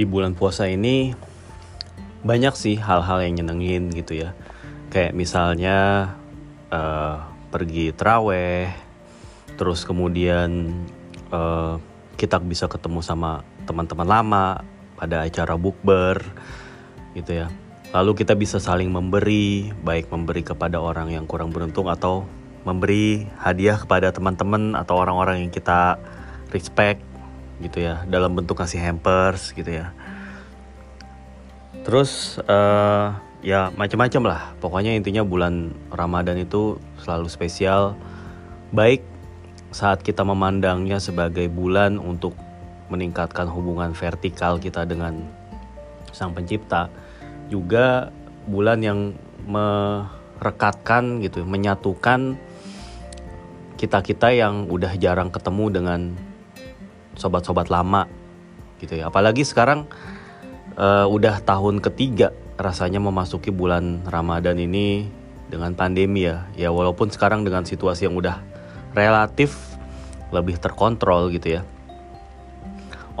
di bulan puasa ini banyak sih hal-hal yang nyenengin gitu ya. Kayak misalnya uh, pergi teraweh, terus kemudian uh, kita bisa ketemu sama teman-teman lama pada acara bukber gitu ya. Lalu kita bisa saling memberi, baik memberi kepada orang yang kurang beruntung atau memberi hadiah kepada teman-teman atau orang-orang yang kita respect gitu ya dalam bentuk kasih hampers gitu ya terus uh, ya macam-macam lah pokoknya intinya bulan Ramadan itu selalu spesial baik saat kita memandangnya sebagai bulan untuk meningkatkan hubungan vertikal kita dengan sang pencipta juga bulan yang merekatkan gitu menyatukan kita-kita yang udah jarang ketemu dengan sobat-sobat lama gitu ya. Apalagi sekarang uh, udah tahun ketiga rasanya memasuki bulan Ramadan ini dengan pandemi ya. Ya walaupun sekarang dengan situasi yang udah relatif lebih terkontrol gitu ya.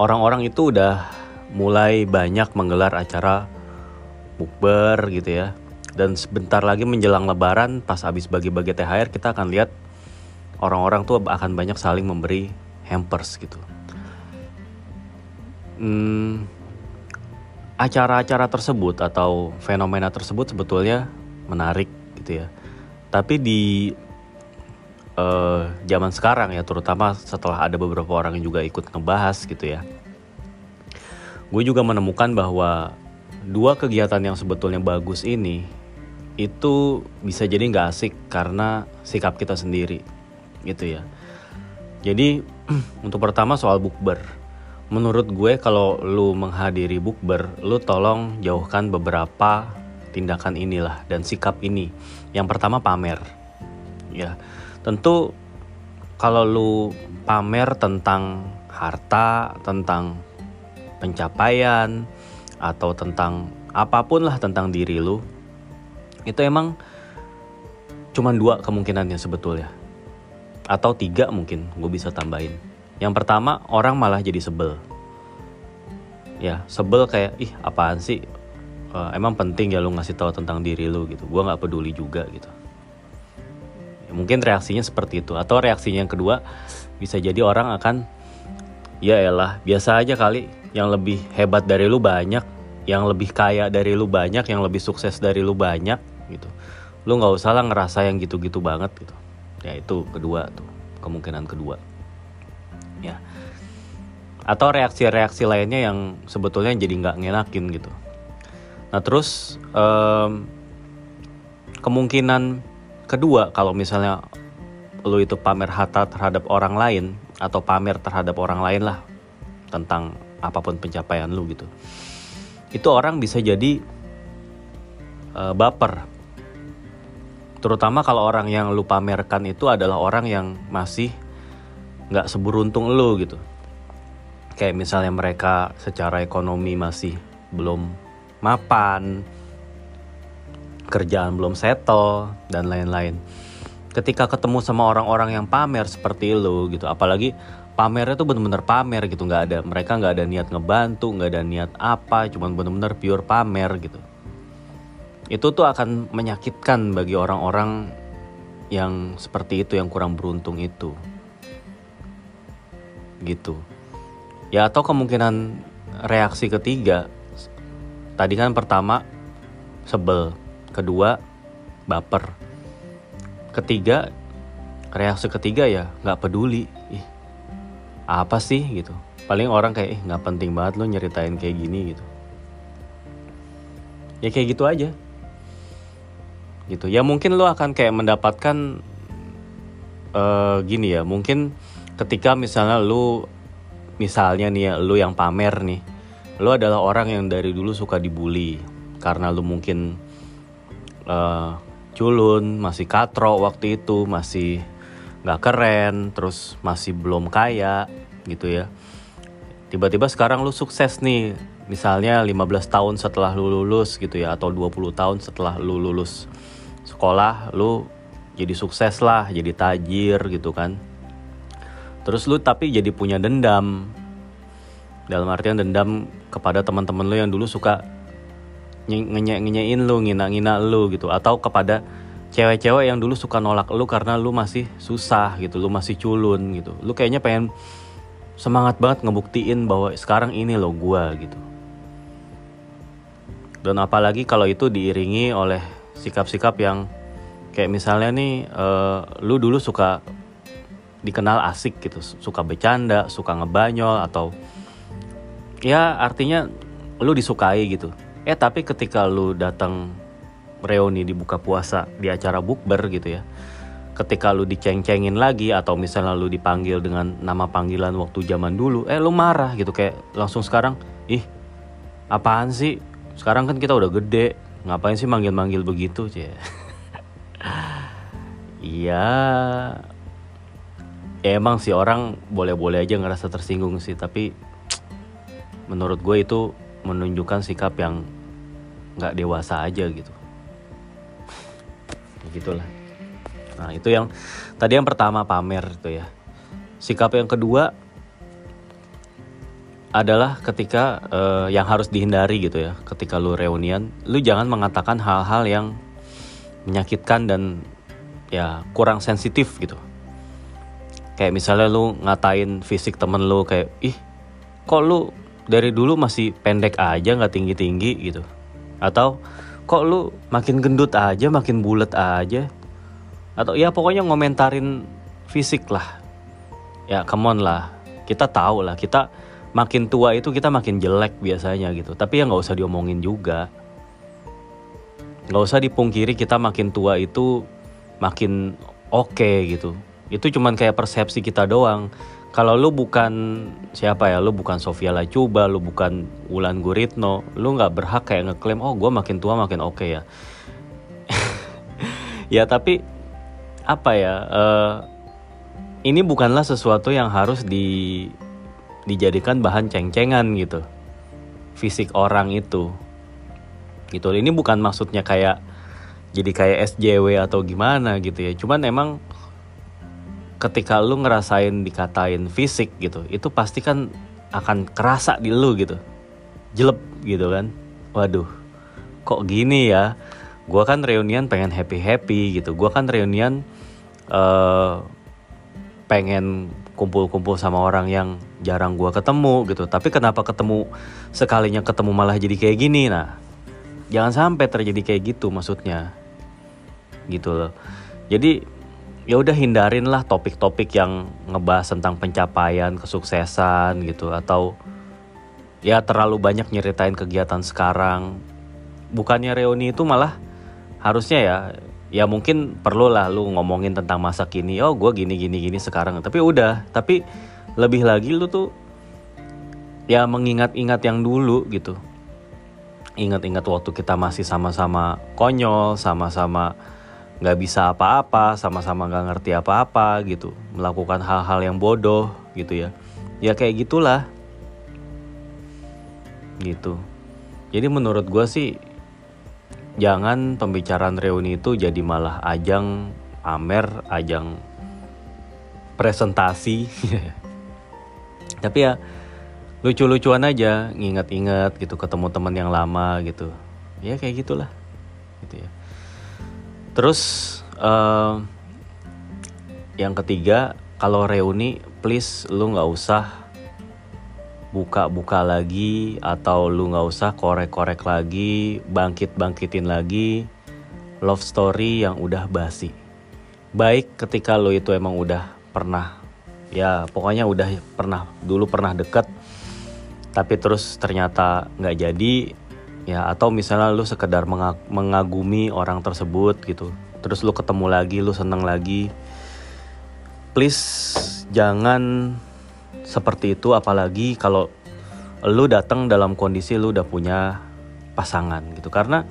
Orang-orang itu udah mulai banyak menggelar acara bukber gitu ya. Dan sebentar lagi menjelang lebaran pas habis bagi-bagi THR kita akan lihat orang-orang tuh akan banyak saling memberi hampers gitu hmm, acara-acara tersebut atau fenomena tersebut sebetulnya menarik gitu ya. Tapi di uh, zaman sekarang ya, terutama setelah ada beberapa orang yang juga ikut ngebahas gitu ya, gue juga menemukan bahwa dua kegiatan yang sebetulnya bagus ini itu bisa jadi nggak asik karena sikap kita sendiri gitu ya. Jadi untuk pertama soal bukber menurut gue kalau lu menghadiri bukber, lu tolong jauhkan beberapa tindakan inilah dan sikap ini. Yang pertama pamer. Ya. Tentu kalau lu pamer tentang harta, tentang pencapaian atau tentang apa pun lah tentang diri lu, itu emang cuma dua kemungkinannya sebetulnya. Atau tiga mungkin gue bisa tambahin yang pertama, orang malah jadi sebel. Ya, sebel kayak, ih apaan sih? Uh, emang penting ya lu ngasih tahu tentang diri lu gitu. Gua nggak peduli juga gitu. Ya, mungkin reaksinya seperti itu. Atau reaksinya yang kedua, bisa jadi orang akan, ya elah, biasa aja kali. Yang lebih hebat dari lu banyak, yang lebih kaya dari lu banyak, yang lebih sukses dari lu banyak gitu. Lu nggak usah lah ngerasa yang gitu-gitu banget gitu. Ya itu kedua tuh, kemungkinan kedua ya. Atau reaksi-reaksi lainnya yang sebetulnya jadi nggak ngenakin gitu. Nah terus um, kemungkinan kedua kalau misalnya lo itu pamer harta terhadap orang lain atau pamer terhadap orang lain lah tentang apa pun pencapaian lu gitu itu orang bisa jadi uh, baper. Terutama kalau orang yang lu pamerkan itu adalah orang yang masih nggak seberuntung lo gitu. Kayak misalnya mereka secara ekonomi masih belum mapan kerjaan belum settle dan lain-lain. Ketika ketemu sama orang-orang yang pamer seperti lo gitu apalagi pamernya tuh bener-bener pamer gitu nggak ada mereka nggak ada niat ngebantu nggak ada niat apa cuman bener-bener pure pamer gitu. Itu tuh akan menyakitkan bagi orang-orang yang seperti itu yang kurang beruntung itu gitu. Ya atau kemungkinan reaksi ketiga. Tadi kan pertama sebel. Kedua baper. Ketiga reaksi ketiga ya nggak peduli. Ih apa sih gitu. Paling orang kayak ih nggak penting banget lo nyeritain kayak gini gitu. Ya kayak gitu aja. Gitu. Ya mungkin lo akan kayak mendapatkan uh, gini ya mungkin ketika misalnya lu misalnya nih ya lu yang pamer nih lu adalah orang yang dari dulu suka dibully. Karena lu mungkin uh, culun masih katro waktu itu masih nggak keren terus masih belum kaya gitu ya. Tiba-tiba sekarang lu sukses nih misalnya 15 tahun setelah lu lulus gitu ya atau 20 tahun setelah lu lulus sekolah lu jadi sukses lah jadi tajir gitu kan terus lu tapi jadi punya dendam dalam artian dendam kepada teman-teman lo yang dulu suka ngenyek-ngenyein lu, ngina-ngina lu gitu atau kepada cewek-cewek yang dulu suka nolak lu karena lu masih susah gitu, lu masih culun gitu. Lu kayaknya pengen semangat banget ngebuktiin bahwa sekarang ini lo gua gitu. Dan apalagi kalau itu diiringi oleh sikap-sikap yang kayak misalnya nih uh, lu dulu suka dikenal asik gitu, suka bercanda, suka ngebanyol atau ya artinya lu disukai gitu. Eh tapi ketika lu datang reuni di buka puasa di acara bukber gitu ya ketika lu diceng-cengin lagi atau misalnya lu dipanggil dengan nama panggilan waktu zaman dulu eh lu marah gitu. Kayak langsung sekarang ih apaan sih? Sekarang kan kita udah gede ngapain sih manggil-manggil begitu? Cie iya ya emang sih orang boleh-boleh aja ngerasa tersinggung sih tapi menurut gue itu menunjukkan sikap yang nggak dewasa aja gitu. Ya gitulah. Nah itu yang tadi yang pertama pamer itu ya. Sikap yang kedua adalah ketika uh, yang harus dihindari gitu ya. Ketika lu reunian lu jangan mengatakan hal-hal yang menyakitkan dan ya kurang sensitif gitu kayak misalnya lu ngatain fisik temen lu kayak ih kok lu dari dulu masih pendek aja nggak tinggi tinggi gitu. Atau kok lu makin gendut aja makin bulat aja? Atau ya pokoknya ngomentarin fisik lah. Ya come on lah. Kita tahu lah kita makin tua itu kita makin jelek biasanya gitu. Tapi ya nggak usah diomongin juga. Nggak usah dipungkiri kita makin tua itu makin oke okay, gitu itu cuman kayak persepsi kita doang. Kalau lu bukan siapa ya lu bukan Sofia Lacuba lu bukan Wulan Guritno lu nggak berhak kayak ngeklaim oh gue makin tua makin oke okay ya. Ya tapi apa ya uh, ini bukanlah sesuatu yang harus di dijadikan bahan ceng-cengan gitu. Fisik orang itu. Gitu ini bukan maksudnya kayak jadi kayak SJW atau gimana gitu ya. Cuman emang ketika lu ngerasain dikatain fisik gitu itu pasti kan akan kerasa di lu gitu. Jelek gitu kan. Waduh kok gini ya? Gue kan reunian pengen happy happy gitu. Gue kan reunian uh, pengen kumpul-kumpul sama orang yang jarang gue ketemu gitu. Tapi kenapa ketemu sekalinya ketemu malah jadi kayak gini? Nah jangan sampai terjadi kayak gitu maksudnya. Gitu loh. Jadi ya udah hindarin lah topik-topik yang ngebahas tentang pencapaian kesuksesan gitu atau ya terlalu banyak nyeritain kegiatan sekarang. Bukannya reuni itu malah harusnya ya ya mungkin perlu lah lu ngomongin tentang masa kini oh gue gini gini gini sekarang. Tapi udah tapi lebih lagi lu tuh ya mengingat-ingat yang dulu gitu. Ingat-ingat waktu kita masih sama-sama konyol sama-sama nggak bisa apa-apa sama-sama nggak ngerti apa-apa gitu melakukan hal-hal yang bodoh gitu ya. Ya kayak gitulah. Gitu. Jadi menurut gue sih jangan pembicaraan reuni itu jadi malah ajang pamer ajang presentasi. Tapi ya lucu-lucuan aja nginget-inget gitu ketemu teman yang lama gitu. Ya kayak gitulah gitu ya Terus uh, yang ketiga kalau reuni please lu nggak usah buka-buka lagi atau lu nggak usah korek-korek lagi, bangkit-bangkitin lagi love story yang udah basi. Baik ketika lu itu emang udah pernah ya pokoknya udah pernah dulu pernah deket tapi terus ternyata nggak jadi ya atau misalnya lu sekedar mengagumi orang tersebut gitu. Terus lu ketemu lagi lu seneng lagi. Please jangan seperti itu. Apalagi kalau lu datang dalam kondisi lu udah punya pasangan gitu. Karena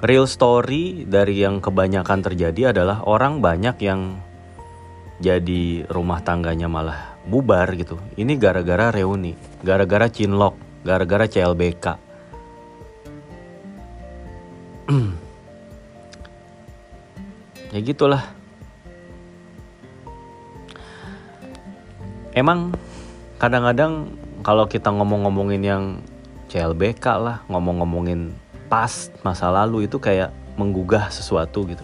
real story dari yang kebanyakan terjadi adalah orang banyak yang jadi rumah tangganya malah bubar gitu. Ini gara-gara reuni gara-gara cinlok gara-gara CLBK ya gitulah. Emang kadang-kadang kalau kita ngomong-ngomongin yang CLBK lah ngomong-ngomongin pas masa lalu itu kayak menggugah sesuatu gitu.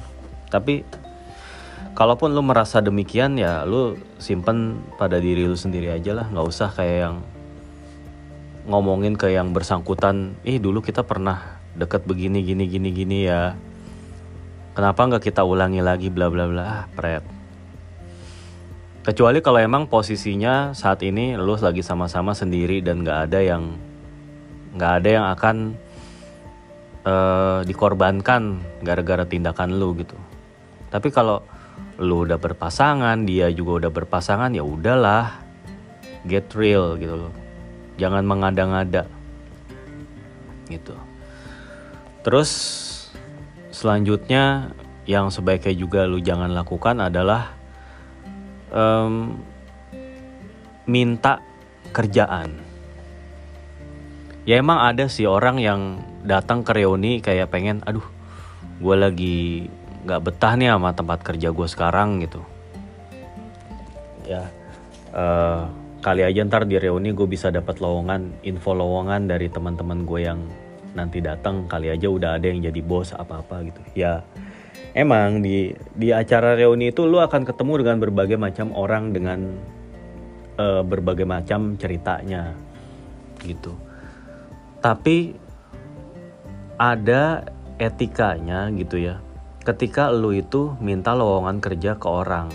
Tapi kalaupun lu merasa demikian ya lu simpen pada diri lu sendiri aja lah. Nggak usah kayak yang ngomongin ke yang bersangkutan ih dulu kita pernah deket begini gini gini gini ya kenapa nggak kita ulangi lagi bla bla bla? Ah, pret. Kecuali kalau emang posisinya saat ini lu lagi sama-sama sendiri dan nggak ada yang nggak ada yang akan uh, dikorbankan gara-gara tindakan lu gitu. Tapi kalau lu udah berpasangan dia juga udah berpasangan ya udahlah. Get real gitu loh. Jangan mengada-ngada. Gitu. Terus selanjutnya yang sebaiknya juga lu jangan lakukan adalah um, minta kerjaan. Ya emang ada sih orang yang datang ke reuni kayak pengen aduh gue lagi nggak betah nih sama tempat kerja gue sekarang gitu. Ya uh, kali aja ntar di reuni gue bisa dapat lowongan info lowongan dari teman-teman gue yang nanti datang kali aja udah ada yang jadi bos apa apa gitu. Ya emang di di acara reuni itu lu akan ketemu dengan berbagai macam orang dengan uh, berbagai macam ceritanya gitu. Tapi ada etikanya gitu ya. Ketika lu itu minta lowongan kerja ke orang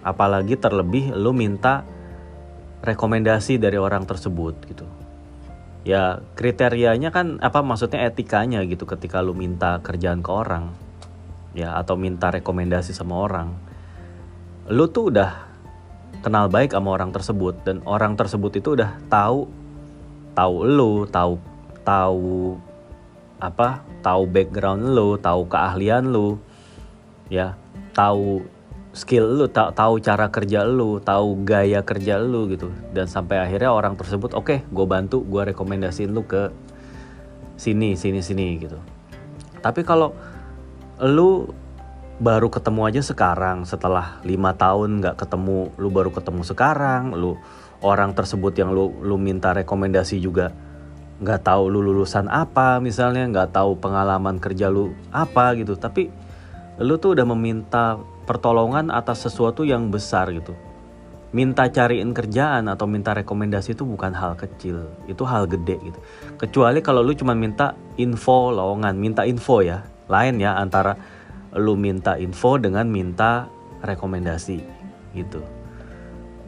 apalagi terlebih lu minta rekomendasi dari orang tersebut gitu ya kriterianya kan apa maksudnya etikanya gitu ketika lu minta kerjaan ke orang. Ya atau minta rekomendasi sama orang. Lu tuh udah kenal baik sama orang tersebut dan orang tersebut itu udah tahu tahu lu tahu tahu apa tahu background lu tahu keahlian lu. Ya tahu skill lu tahu cara kerja lu tahu gaya kerja lu gitu. Dan sampai akhirnya orang tersebut oke okay, gue bantu gue rekomendasiin lu ke sini sini sini gitu. Tapi kalau lu baru ketemu aja sekarang setelah lima tahun nggak ketemu lu baru ketemu sekarang lu orang tersebut yang lu lu minta rekomendasi juga nggak tahu lu lulusan apa misalnya nggak tahu pengalaman kerja lu apa gitu. Tapi lu tuh udah meminta pertolongan atas sesuatu yang besar gitu. Minta cariin kerjaan atau minta rekomendasi itu bukan hal kecil, itu hal gede gitu. Kecuali kalau lu cuma minta info lowongan, minta info ya. Lain ya antara lu minta info dengan minta rekomendasi gitu.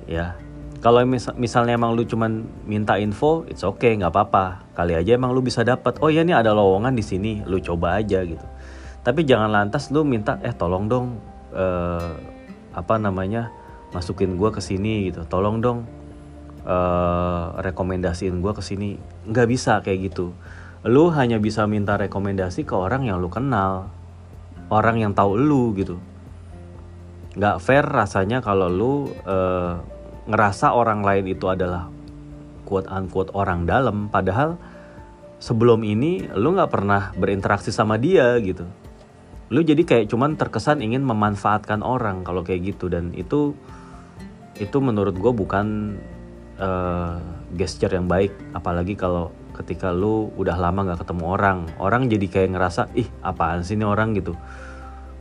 Ya. Kalau mis misalnya emang lu cuma minta info, it's okay, nggak apa-apa. Kali aja emang lu bisa dapat. Oh iya nih ada lowongan di sini, lu coba aja gitu. Tapi jangan lantas lu minta, eh tolong dong uh, apa namanya masukin gue ke sini gitu. Tolong dong uh, rekomendasiin gue ke sini. Nggak bisa kayak gitu. Lu hanya bisa minta rekomendasi ke orang yang lu kenal orang yang tahu lu gitu. Nggak fair rasanya kalau lu uh, ngerasa orang lain itu adalah quote unquote orang dalam padahal sebelum ini lu nggak pernah berinteraksi sama dia gitu lu jadi kayak cuman terkesan ingin memanfaatkan orang kalau kayak gitu. Dan itu itu menurut gue bukan uh, gesture yang baik. Apalagi kalau ketika lu udah lama nggak ketemu orang orang jadi kayak ngerasa ih apaan sih ini orang? gitu.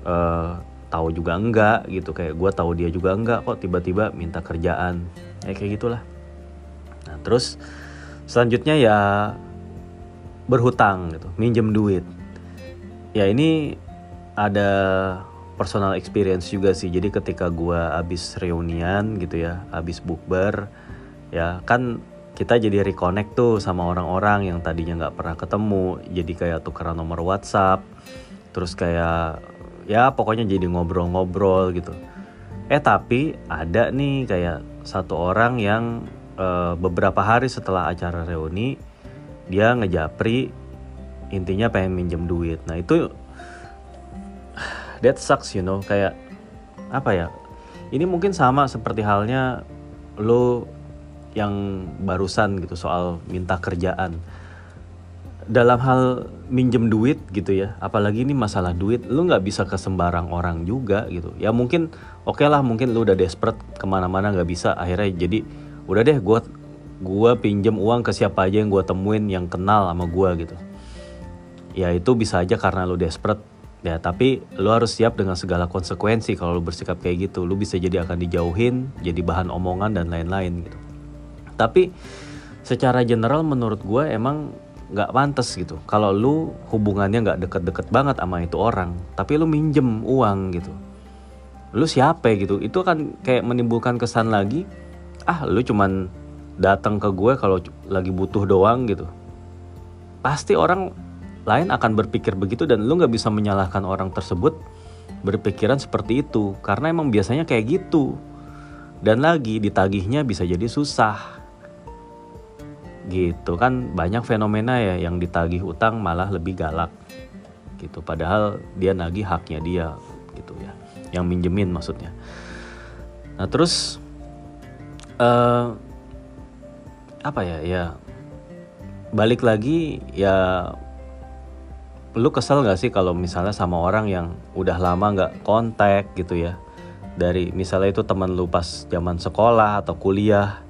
Uh, tahu juga enggak gitu. Kayak gue tahu dia juga enggak kok tiba-tiba minta kerjaan. Ya kayak gitulah. Nah terus selanjutnya ya berhutang gitu minjem duit. Ya ini ada personal experience juga sih. Jadi ketika gue abis reunian gitu ya, abis bukber, ya kan kita jadi reconnect tuh sama orang-orang yang tadinya nggak pernah ketemu. Jadi kayak tukeran nomor WhatsApp, terus kayak ya pokoknya jadi ngobrol-ngobrol gitu. Eh tapi ada nih kayak satu orang yang uh, beberapa hari setelah acara reuni dia ngejapri intinya pengen minjem duit. Nah itu that sucks you know. Kayak apa ya? Ini mungkin sama seperti halnya lo yang barusan gitu soal minta kerjaan. Dalam hal minjem duit gitu ya apalagi ini masalah duit lu nggak bisa ke sembarang orang juga gitu. Ya mungkin oke okay lah mungkin lu udah desperate ke mana-mana nggak bisa. Akhirnya jadi udah deh gue gue pinjem uang ke siapa aja yang gue temuin yang kenal sama gue gitu. Ya itu bisa aja karena lu desperate ya tapi lu harus siap dengan segala konsekuensi kalau lu bersikap kayak gitu. Lu bisa jadi akan dijauhin jadi bahan omongan dan lain-lain gitu. Tapi secara general menurut gue emang nggak pantas gitu. Kalau lu hubungannya nggak deket-deket banget sama itu orang tapi lu minjem uang gitu. Lu siapa gitu? Itu kan kayak menimbulkan kesan lagi ah lu cuman datang ke gue kalau lagi butuh doang gitu. Pasti orang lain akan berpikir begitu dan lu nggak bisa menyalahkan orang tersebut berpikiran seperti itu karena emang biasanya kayak gitu. Dan lagi ditagihnya bisa jadi susah. Gitu kan banyak fenomena ya yang ditagih utang malah lebih galak. Gitu padahal dia nagih haknya dia gitu ya. Yang minjemin maksudnya. Nah terus uh, apa ya ya balik lagi ya lu kesel gak sih kalau misalnya sama orang yang udah lama nggak kontak gitu ya? Dari misalnya itu teman lu pas zaman sekolah atau kuliah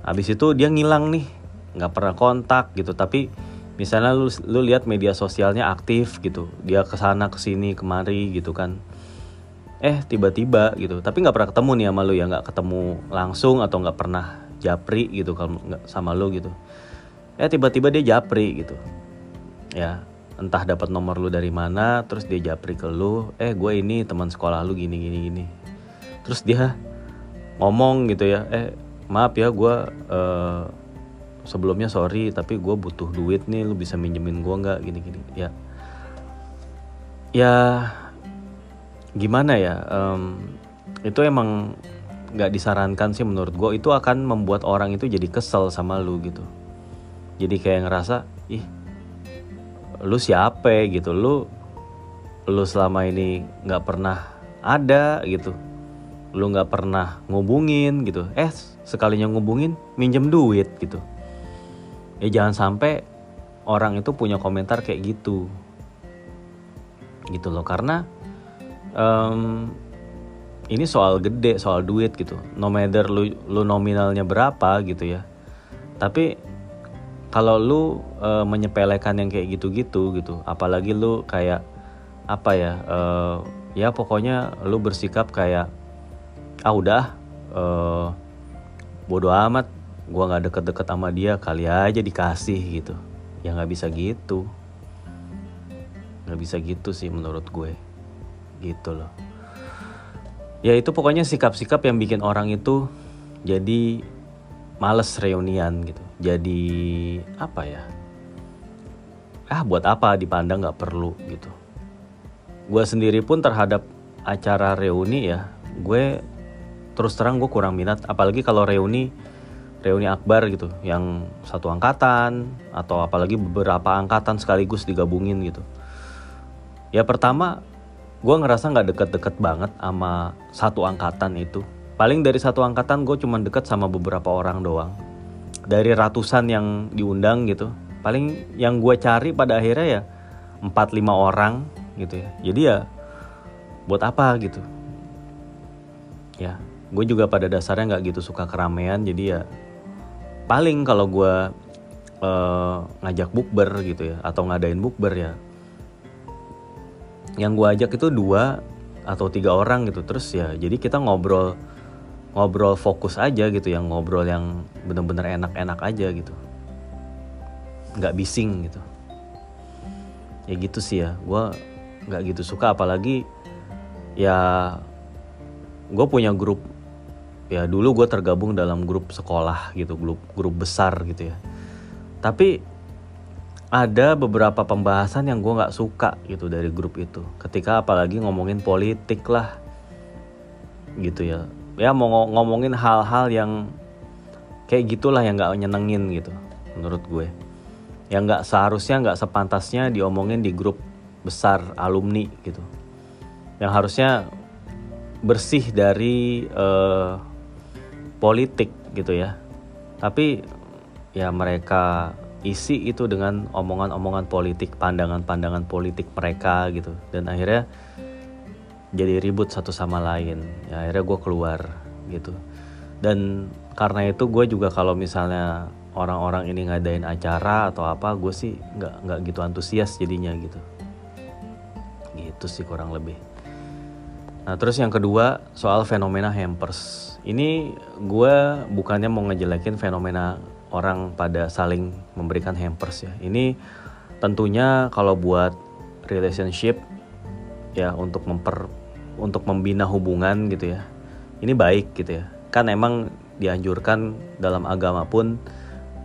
habis itu dia ngilang nih nggak pernah kontak gitu. Tapi misalnya lu lu lihat media sosialnya aktif gitu dia ke sana ke sini kemari gitu kan. Eh tiba-tiba gitu. Tapi nggak pernah ketemu nih sama lu ya? Nggak ketemu langsung atau nggak pernah japri gitu kalau nggak sama lu gitu? Eh tiba-tiba dia japri gitu. Ya entah dapat nomor lu dari mana terus dia japri ke lu eh gue ini teman sekolah lu gini gini gini. Terus dia ngomong gitu ya eh maaf ya gue uh, sebelumnya sorry tapi gue butuh duit nih lu bisa minjemin gue nggak? Gini gini ya. Ya gimana ya um, itu emang nggak disarankan sih menurut gue itu akan membuat orang itu jadi kesel sama lu gitu. Jadi kayak ngerasa ih lu siapa gitu? Lu lu selama ini nggak pernah ada gitu. Lu nggak pernah ngubungin gitu. Eh sekalinya ngubungin minjem duit gitu. Ya jangan sampai orang itu punya komentar kayak gitu. Gitu loh karena um, ini soal gede soal duit gitu. No matter lu lu nominalnya berapa gitu ya. Tapi kalau lu e, menyepelekan yang kayak gitu-gitu gitu apalagi lu kayak apa ya e, ya pokoknya lu bersikap kayak ah udah e, bodoh amat gua nggak deket-deket sama dia kali aja dikasih gitu. Ya nggak bisa gitu. Nggak bisa gitu sih menurut gue. Gitu loh. Ya itu pokoknya sikap-sikap yang bikin orang itu jadi males reunian gitu. Jadi apa ya? Ah buat apa? Dipandang nggak perlu gitu. Gue sendiri pun terhadap acara reuni ya gue terus terang gue kurang minat. Apalagi kalau reuni reuni akbar gitu yang satu angkatan atau apalagi beberapa angkatan sekaligus digabungin gitu. Ya pertama gue ngerasa nggak deket-deket banget sama satu angkatan itu paling dari satu angkatan gue cuma deket sama beberapa orang doang. Dari ratusan yang diundang gitu. Paling yang gue cari pada akhirnya ya 4-5 orang gitu ya. Jadi ya buat apa gitu. Ya gue juga pada dasarnya nggak gitu suka keramaian. Jadi ya paling kalau gue uh, ngajak bukber gitu ya atau ngadain bukber ya. Yang gue ajak itu dua atau tiga orang gitu. Terus ya jadi kita ngobrol ngobrol fokus aja gitu yang ngobrol yang bener-bener enak-enak aja gitu. Nggak bising gitu. Ya gitu sih ya gue nggak gitu suka. Apalagi ya gue punya grup ya dulu gue tergabung dalam grup sekolah gitu grup grup besar gitu ya. Tapi ada beberapa pembahasan yang gue nggak suka gitu dari grup itu. Ketika apalagi ngomongin politik lah gitu ya ya mau ngomongin hal-hal yang kayak gitulah yang nggak nyenengin gitu menurut gue. Yang nggak seharusnya nggak sepantasnya diomongin di grup besar alumni gitu. Yang harusnya bersih dari uh, politik gitu ya. Tapi ya mereka isi itu dengan omongan-omongan politik pandangan-pandangan politik mereka gitu. Dan akhirnya jadi ribut satu sama lain. Ya akhirnya gue keluar gitu. Dan karena itu gue juga kalau misalnya orang-orang ini ngadain acara atau apa gue sih nggak nggak gitu antusias jadinya gitu. Gitu sih kurang lebih. Nah terus yang kedua soal fenomena hampers. Ini gue bukannya mau ngejelekin fenomena orang pada saling memberikan hampers ya. Ini tentunya kalau buat relationship ya untuk memper untuk membina hubungan gitu ya ini baik gitu ya kan emang dianjurkan dalam agama pun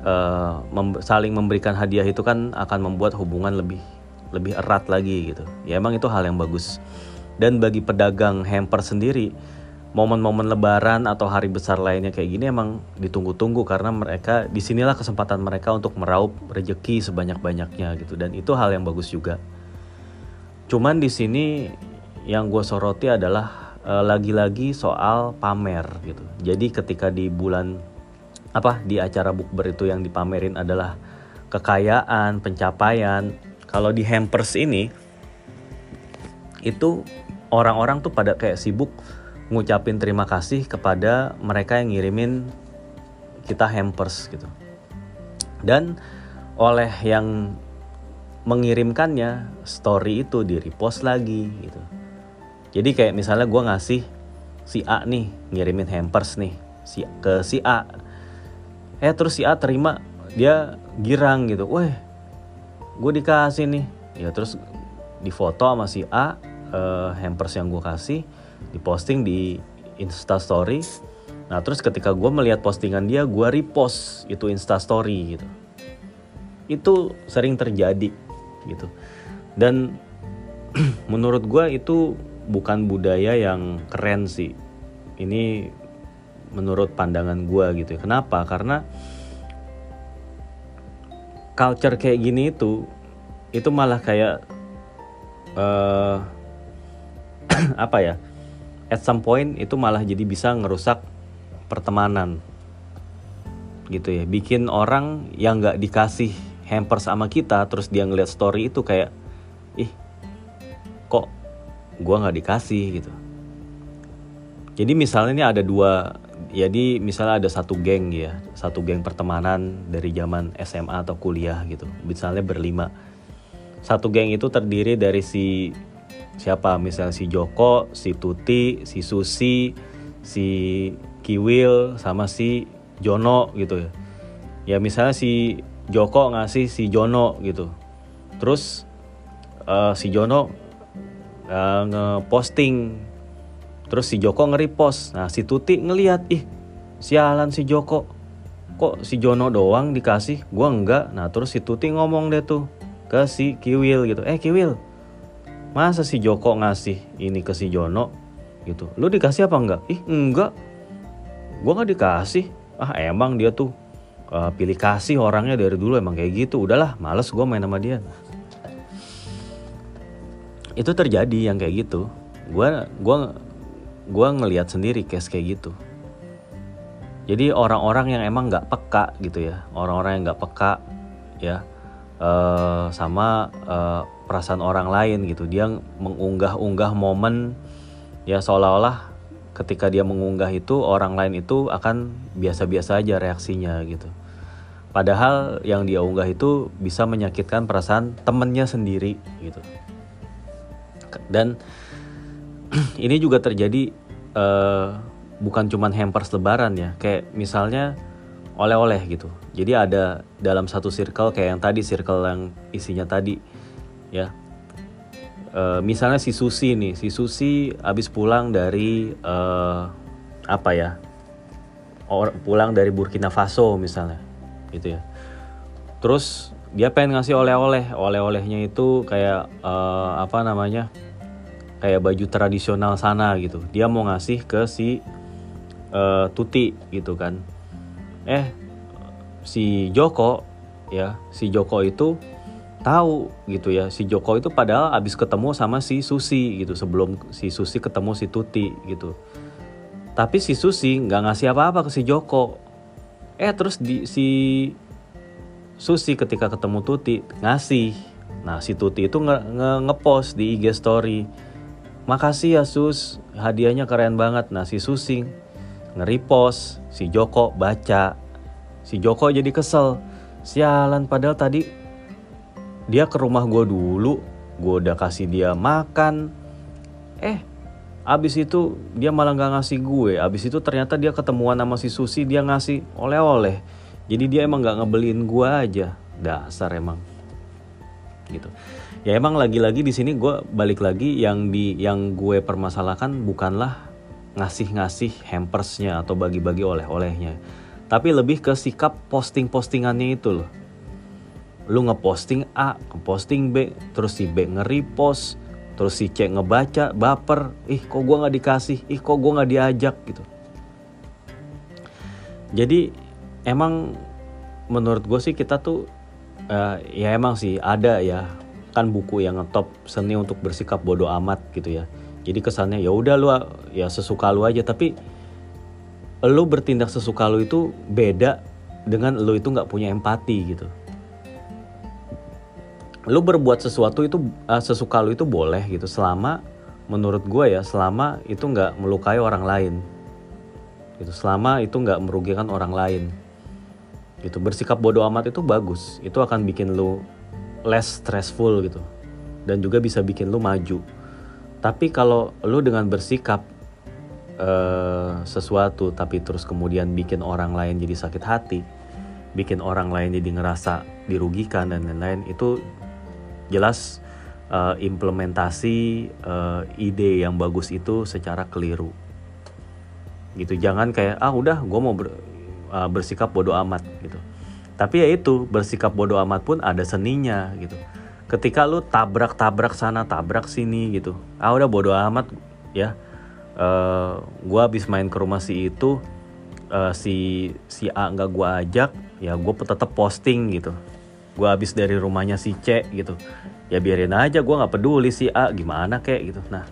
uh, mem saling memberikan hadiah itu kan akan membuat hubungan lebih lebih erat lagi gitu. Ya emang itu hal yang bagus. Dan bagi pedagang hamper sendiri, momen-momen lebaran atau hari besar lainnya kayak gini emang ditunggu-tunggu karena mereka di sinilah kesempatan mereka untuk meraup rejeki sebanyak-banyaknya gitu dan itu hal yang bagus juga. Cuman di sini yang gue soroti adalah eh, lagi-lagi soal pamer gitu. Jadi ketika di bulan apa di acara bukber itu yang dipamerin adalah kekayaan, pencapaian. Kalau di hampers ini itu orang-orang tuh pada kayak sibuk ngucapin terima kasih kepada mereka yang ngirimin kita hampers gitu. Dan oleh yang mengirimkannya story itu di repost lagi gitu. Jadi kayak misalnya gue ngasih si A nih ngirimin hampers nih si ke si A. Eh terus si A terima dia girang gitu. Weh gue dikasih nih. Ya terus difoto sama si A uh, hampers yang gue kasih diposting di Insta Story. Nah terus ketika gue melihat postingan dia gue repost itu Insta Story gitu. Itu sering terjadi gitu. Dan menurut gue itu bukan budaya yang keren sih ini menurut pandangan gue gitu ya. Kenapa? Karena culture kayak gini itu itu malah kayak uh, apa ya? At some point itu malah jadi bisa ngerusak pertemanan gitu ya. Bikin orang yang nggak dikasih hamper sama kita terus dia ngeliat story itu kayak ih gue nggak dikasih gitu. Jadi misalnya ini ada dua jadi misalnya ada satu geng ya satu geng pertemanan dari zaman SMA atau kuliah gitu. Misalnya berlima. Satu geng itu terdiri dari si siapa? Misalnya si Joko si Tuti si Susi si Kiwil sama si Jono gitu ya. Ya misalnya si Joko ngasih si Jono gitu. Terus uh, si Jono uh, ngeposting Terus si Joko nge-repost. Nah si Tuti ngeliat, ih sialan si Joko. Kok si Jono doang dikasih, gua enggak. Nah terus si Tuti ngomong deh tuh ke si Kiwil gitu. Eh Kiwil, masa si Joko ngasih ini ke si Jono gitu. Lu dikasih apa enggak? Ih enggak. Gua nggak dikasih. Ah emang dia tuh uh, pilih kasih orangnya dari dulu emang kayak gitu. Udahlah, males gue main sama dia. Itu terjadi yang kayak gitu. Gue gua gue ngelihat sendiri case kayak gitu. Jadi orang-orang yang emang nggak peka gitu ya. Orang-orang yang nggak peka ya uh, sama uh, perasaan orang lain gitu. Dia mengunggah-unggah momen ya seolah-olah ketika dia mengunggah itu orang lain itu akan biasa-biasa aja reaksinya gitu. Padahal yang dia unggah itu bisa menyakitkan perasaan temennya sendiri gitu dan ini juga terjadi uh, bukan cuman hampers lebaran ya kayak misalnya oleh-oleh gitu. Jadi ada dalam satu circle kayak yang tadi circle yang isinya tadi ya. Uh, misalnya si Susi nih si Susi habis pulang dari uh, apa ya or, pulang dari Burkina Faso misalnya gitu ya. Terus dia pengen ngasih oleh-oleh oleh-olehnya itu kayak uh, apa namanya kayak baju tradisional sana gitu. Dia mau ngasih ke si uh, Tuti gitu kan. Eh si Joko ya si Joko itu tahu gitu ya. Si Joko itu padahal abis ketemu sama si Susi gitu sebelum si Susi ketemu si Tuti gitu. Tapi si Susi nggak ngasih apa-apa ke si Joko. Eh terus di si Susi ketika ketemu Tuti ngasih. Nah si Tuti itu nge, nge ngepost di IG story makasih ya Sus. Hadiahnya keren banget. Nah si Susing nge-repost si Joko baca. Si Joko jadi kesel. Sialan padahal tadi dia ke rumah gue dulu. Gue udah kasih dia makan. Eh abis itu dia malah nggak ngasih gue. Abis itu ternyata dia ketemuan sama si Susi dia ngasih oleh-oleh. Jadi dia emang nggak ngebeliin gue aja. Dasar emang. Gitu ya emang lagi-lagi di sini gue balik lagi yang di yang gue permasalahkan bukanlah ngasih-ngasih hampersnya atau bagi-bagi oleh-olehnya. Tapi lebih ke sikap posting-postingannya itu loh. Lu ngeposting A, ngeposting B, terus si B nge-repost, terus si C ngebaca, baper, ih kok gue nggak dikasih, ih kok gue nggak diajak gitu. Jadi emang menurut gue sih kita tuh uh, ya emang sih ada ya kan buku yang ngetop seni untuk bersikap bodoh amat gitu ya. Jadi kesannya ya udah lu ya sesuka lu aja. Tapi lu bertindak sesuka lu itu beda dengan lu itu nggak punya empati gitu. Lu berbuat sesuatu itu uh, sesuka lu itu boleh gitu selama menurut gue ya selama itu nggak melukai orang lain. Gitu selama itu nggak merugikan orang lain. Gitu bersikap bodoh amat itu bagus. Itu akan bikin lu less stressful gitu dan juga bisa bikin lu maju tapi kalau lu dengan bersikap uh, sesuatu tapi terus kemudian bikin orang lain jadi sakit hati, bikin orang lain jadi ngerasa dirugikan dan lain-lain itu jelas uh, implementasi uh, ide yang bagus itu secara keliru. Gitu jangan kayak ah udah gue mau ber, uh, bersikap bodoh amat gitu. Tapi ya itu bersikap bodoh amat pun ada seninya gitu. Ketika lu tabrak-tabrak sana tabrak sini gitu. Ah udah bodo amat ya. Uh, gua habis main ke rumah si itu uh, si si A nggak gua ajak ya gue tetap posting gitu. Gua habis dari rumahnya si C gitu. Ya biarin aja gua nggak peduli si A gimana kek gitu. Nah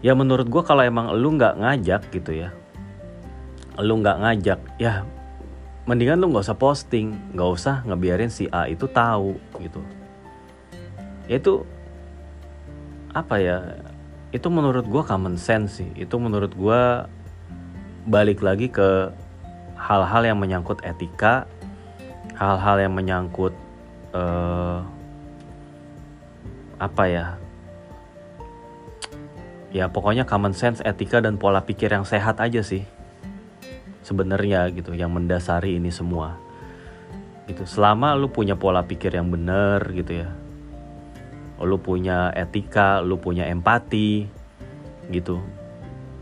ya menurut gua kalau emang lu nggak ngajak gitu ya. Lu nggak ngajak ya mendingan lu nggak usah posting nggak usah ngebiarin si A itu tahu gitu. Itu apa ya itu menurut gue common sense sih. Itu menurut gue balik lagi ke hal-hal yang menyangkut etika hal-hal yang menyangkut uh, apa ya ya pokoknya common sense etika dan pola pikir yang sehat aja sih sebenarnya gitu yang mendasari ini semua. Gitu. Selama lu punya pola pikir yang benar gitu ya. Lu punya etika lu punya empati gitu.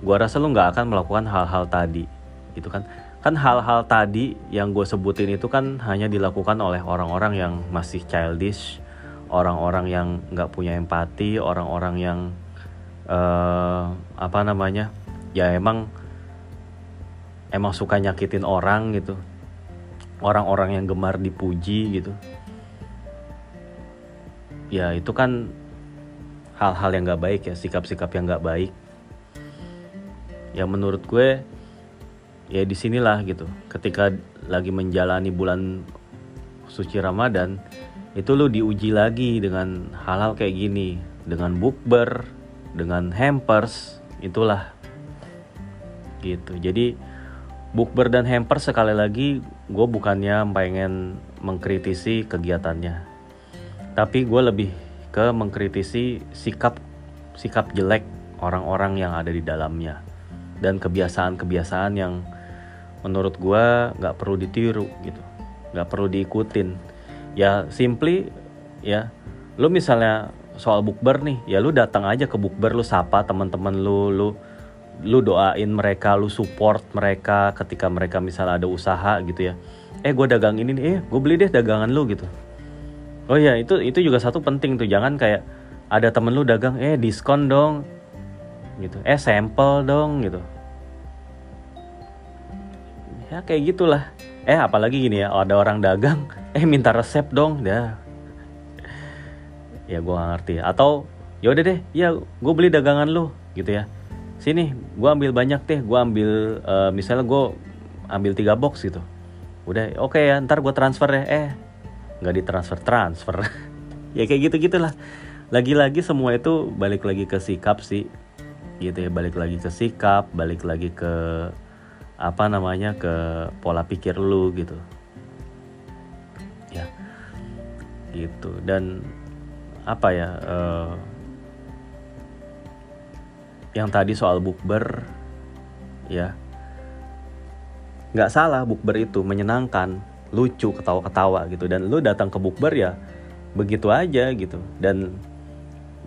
Gua rasa lu nggak akan melakukan hal-hal tadi gitu kan. Kan hal-hal tadi yang gue sebutin itu kan hanya dilakukan oleh orang-orang yang masih childish orang-orang yang nggak punya empati orang-orang yang uh, apa namanya ya emang emang suka nyakitin orang gitu. Orang-orang yang gemar dipuji gitu. Ya itu kan hal-hal yang gak baik ya sikap-sikap yang gak baik. Ya menurut gue ya di sinilah gitu. Ketika lagi menjalani bulan suci Ramadan itu lu diuji lagi dengan hal-hal kayak gini. Dengan bukber dengan hampers itulah gitu. Jadi bukber dan hamper sekali lagi gue bukannya pengen mengkritisi kegiatannya. Tapi gue lebih ke mengkritisi sikap sikap jelek orang-orang yang ada di dalamnya. Dan kebiasaan-kebiasaan yang menurut gue nggak perlu ditiru gitu. Nggak perlu diikutin. Ya simply ya lu misalnya soal bukber nih ya lu datang aja ke bukber lu sapa teman-teman lu lu lu doain mereka, lu support mereka ketika mereka misalnya ada usaha gitu ya. Eh gue dagang ini nih, eh gue beli deh dagangan lu gitu. Oh ya itu itu juga satu penting tuh jangan kayak ada temen lu dagang, eh diskon dong, gitu. Eh sampel dong gitu. Ya kayak gitulah. Eh apalagi gini ya, ada orang dagang, eh minta resep dong, dah. Ya gue ngerti. Atau yaudah deh, ya gue beli dagangan lu gitu ya sini gue ambil banyak deh. Gue ambil uh, misalnya gue ambil tiga box gitu. Udah oke okay ya ntar gue transfer deh eh nggak ditransfer transfer. Ya kayak gitu gitulah lagi-lagi semua itu balik lagi ke sikap sih. Gitu ya balik lagi ke sikap balik lagi ke apa namanya ke pola pikir lu gitu. Ya. Gitu. Dan apa ya uh, yang tadi soal bukber ya. Nggak salah bukber itu menyenangkan lucu ketawa-ketawa gitu. Dan lu datang ke bukber ya begitu aja gitu. Dan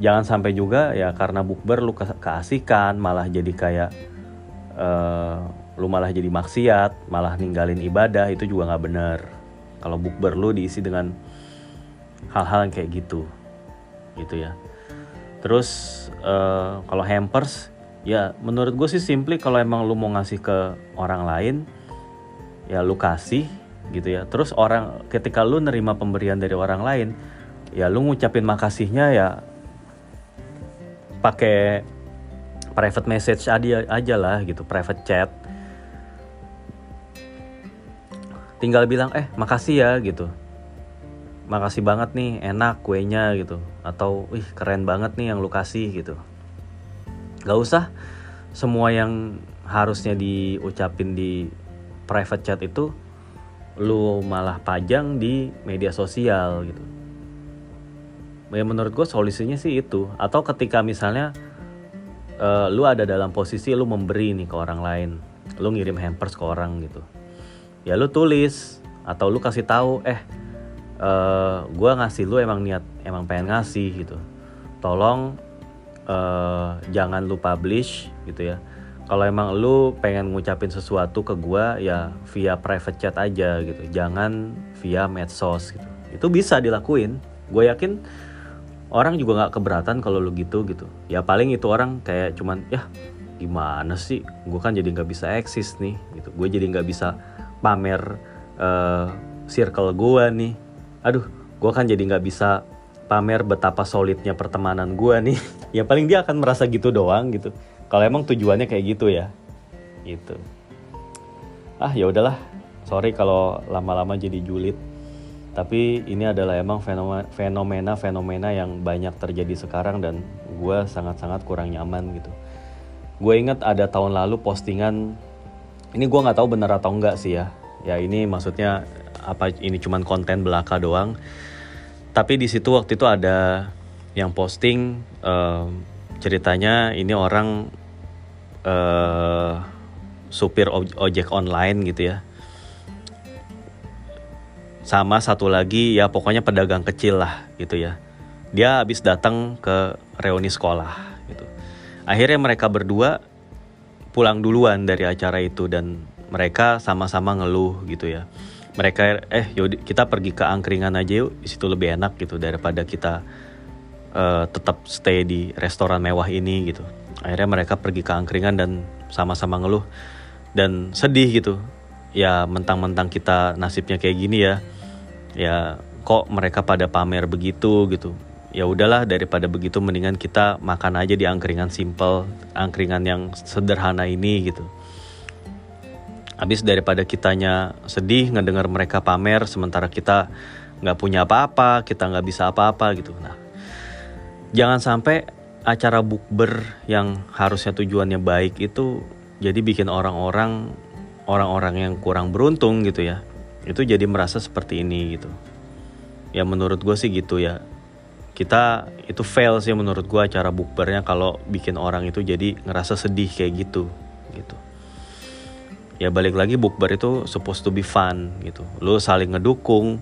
jangan sampai juga ya karena bukber lu ke keasikan malah jadi kayak uh, lu malah jadi maksiat malah ninggalin ibadah itu juga nggak bener kalau bukber lu diisi dengan hal-hal yang kayak gitu gitu ya terus uh, kalau hampers ya menurut gue sih simply kalau emang lu mau ngasih ke orang lain ya lu kasih gitu ya. Terus orang ketika lu nerima pemberian dari orang lain ya lu ngucapin makasihnya ya pakai private message aja aja lah gitu private chat. Tinggal bilang eh makasih ya gitu makasih banget nih enak kuenya gitu. Atau ih keren banget nih yang lu kasih gitu. Gak usah. Semua yang harusnya diucapin di private chat itu lu malah pajang di media sosial gitu. Ya menurut gue solusinya sih itu. Atau ketika misalnya uh, lu ada dalam posisi lu memberi nih ke orang lain lu ngirim hampers ke orang gitu. Ya lu tulis atau lu kasih tahu eh uh, eh, gue ngasih lu emang niat emang pengen ngasih gitu. Tolong uh, jangan lu publish gitu ya. Kalau emang lu pengen ngucapin sesuatu ke gue ya via private chat aja gitu. Jangan via medsos gitu. Itu bisa dilakuin. Gue yakin orang juga nggak keberatan kalau lu gitu gitu. Ya paling itu orang kayak cuman ya gimana sih? Gue kan jadi nggak bisa eksis nih gitu. Gue jadi nggak bisa pamer uh, circle gue nih aduh gue kan jadi nggak bisa pamer betapa solidnya pertemanan gue nih. Ya paling dia akan merasa gitu doang gitu. Kalau emang tujuannya kayak gitu ya gitu. Ah ya udahlah. Sorry kalau lama-lama jadi julid. Tapi ini adalah emang fenomena-fenomena yang banyak terjadi sekarang dan gue sangat-sangat kurang nyaman gitu. Gue inget ada tahun lalu postingan, ini gue nggak tahu benar atau enggak sih ya. Ya ini maksudnya apa ini cuman konten belaka doang. Tapi di situ waktu itu ada yang posting uh, ceritanya ini orang uh, supir ojek online gitu ya. Sama satu lagi ya pokoknya pedagang kecil lah gitu ya. Dia habis datang ke reuni sekolah gitu. Akhirnya mereka berdua pulang duluan dari acara itu dan mereka sama-sama ngeluh gitu ya mereka eh yuk kita pergi ke angkringan aja yuk di situ lebih enak gitu daripada kita uh, tetap stay di restoran mewah ini gitu. Akhirnya mereka pergi ke angkringan dan sama-sama ngeluh dan sedih gitu. Ya mentang-mentang kita nasibnya kayak gini ya. Ya kok mereka pada pamer begitu gitu. Ya udahlah daripada begitu mendingan kita makan aja di angkringan simple angkringan yang sederhana ini gitu habis daripada kitanya sedih ngedengar mereka pamer sementara kita nggak punya apa-apa kita nggak bisa apa-apa gitu. Nah jangan sampai acara bukber yang harusnya tujuannya baik itu jadi bikin orang-orang orang-orang yang kurang beruntung gitu ya. Itu jadi merasa seperti ini gitu. Ya menurut gue sih gitu ya. Kita itu fail sih menurut gue acara bukbernya kalau bikin orang itu jadi ngerasa sedih kayak gitu gitu ya balik lagi bukber itu supposed to be fun gitu. Lu saling ngedukung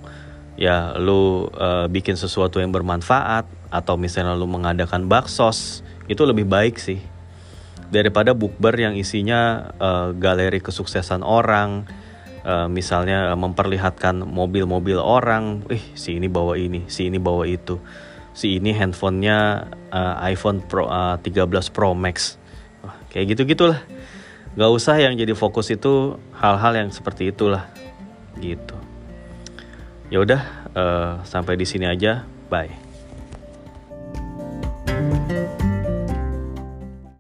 ya lu uh, bikin sesuatu yang bermanfaat atau misalnya lu mengadakan baksos itu lebih baik sih. Daripada bukber yang isinya uh, galeri kesuksesan orang uh, misalnya memperlihatkan mobil-mobil orang, eh si ini bawa ini, si ini bawa itu, si ini handphonenya uh, iPhone Pro uh, 13 Pro Max, uh, kayak gitu gitulah. Gak usah yang jadi fokus itu hal-hal yang seperti itulah, gitu. Ya udah, uh, sampai di sini aja, bye.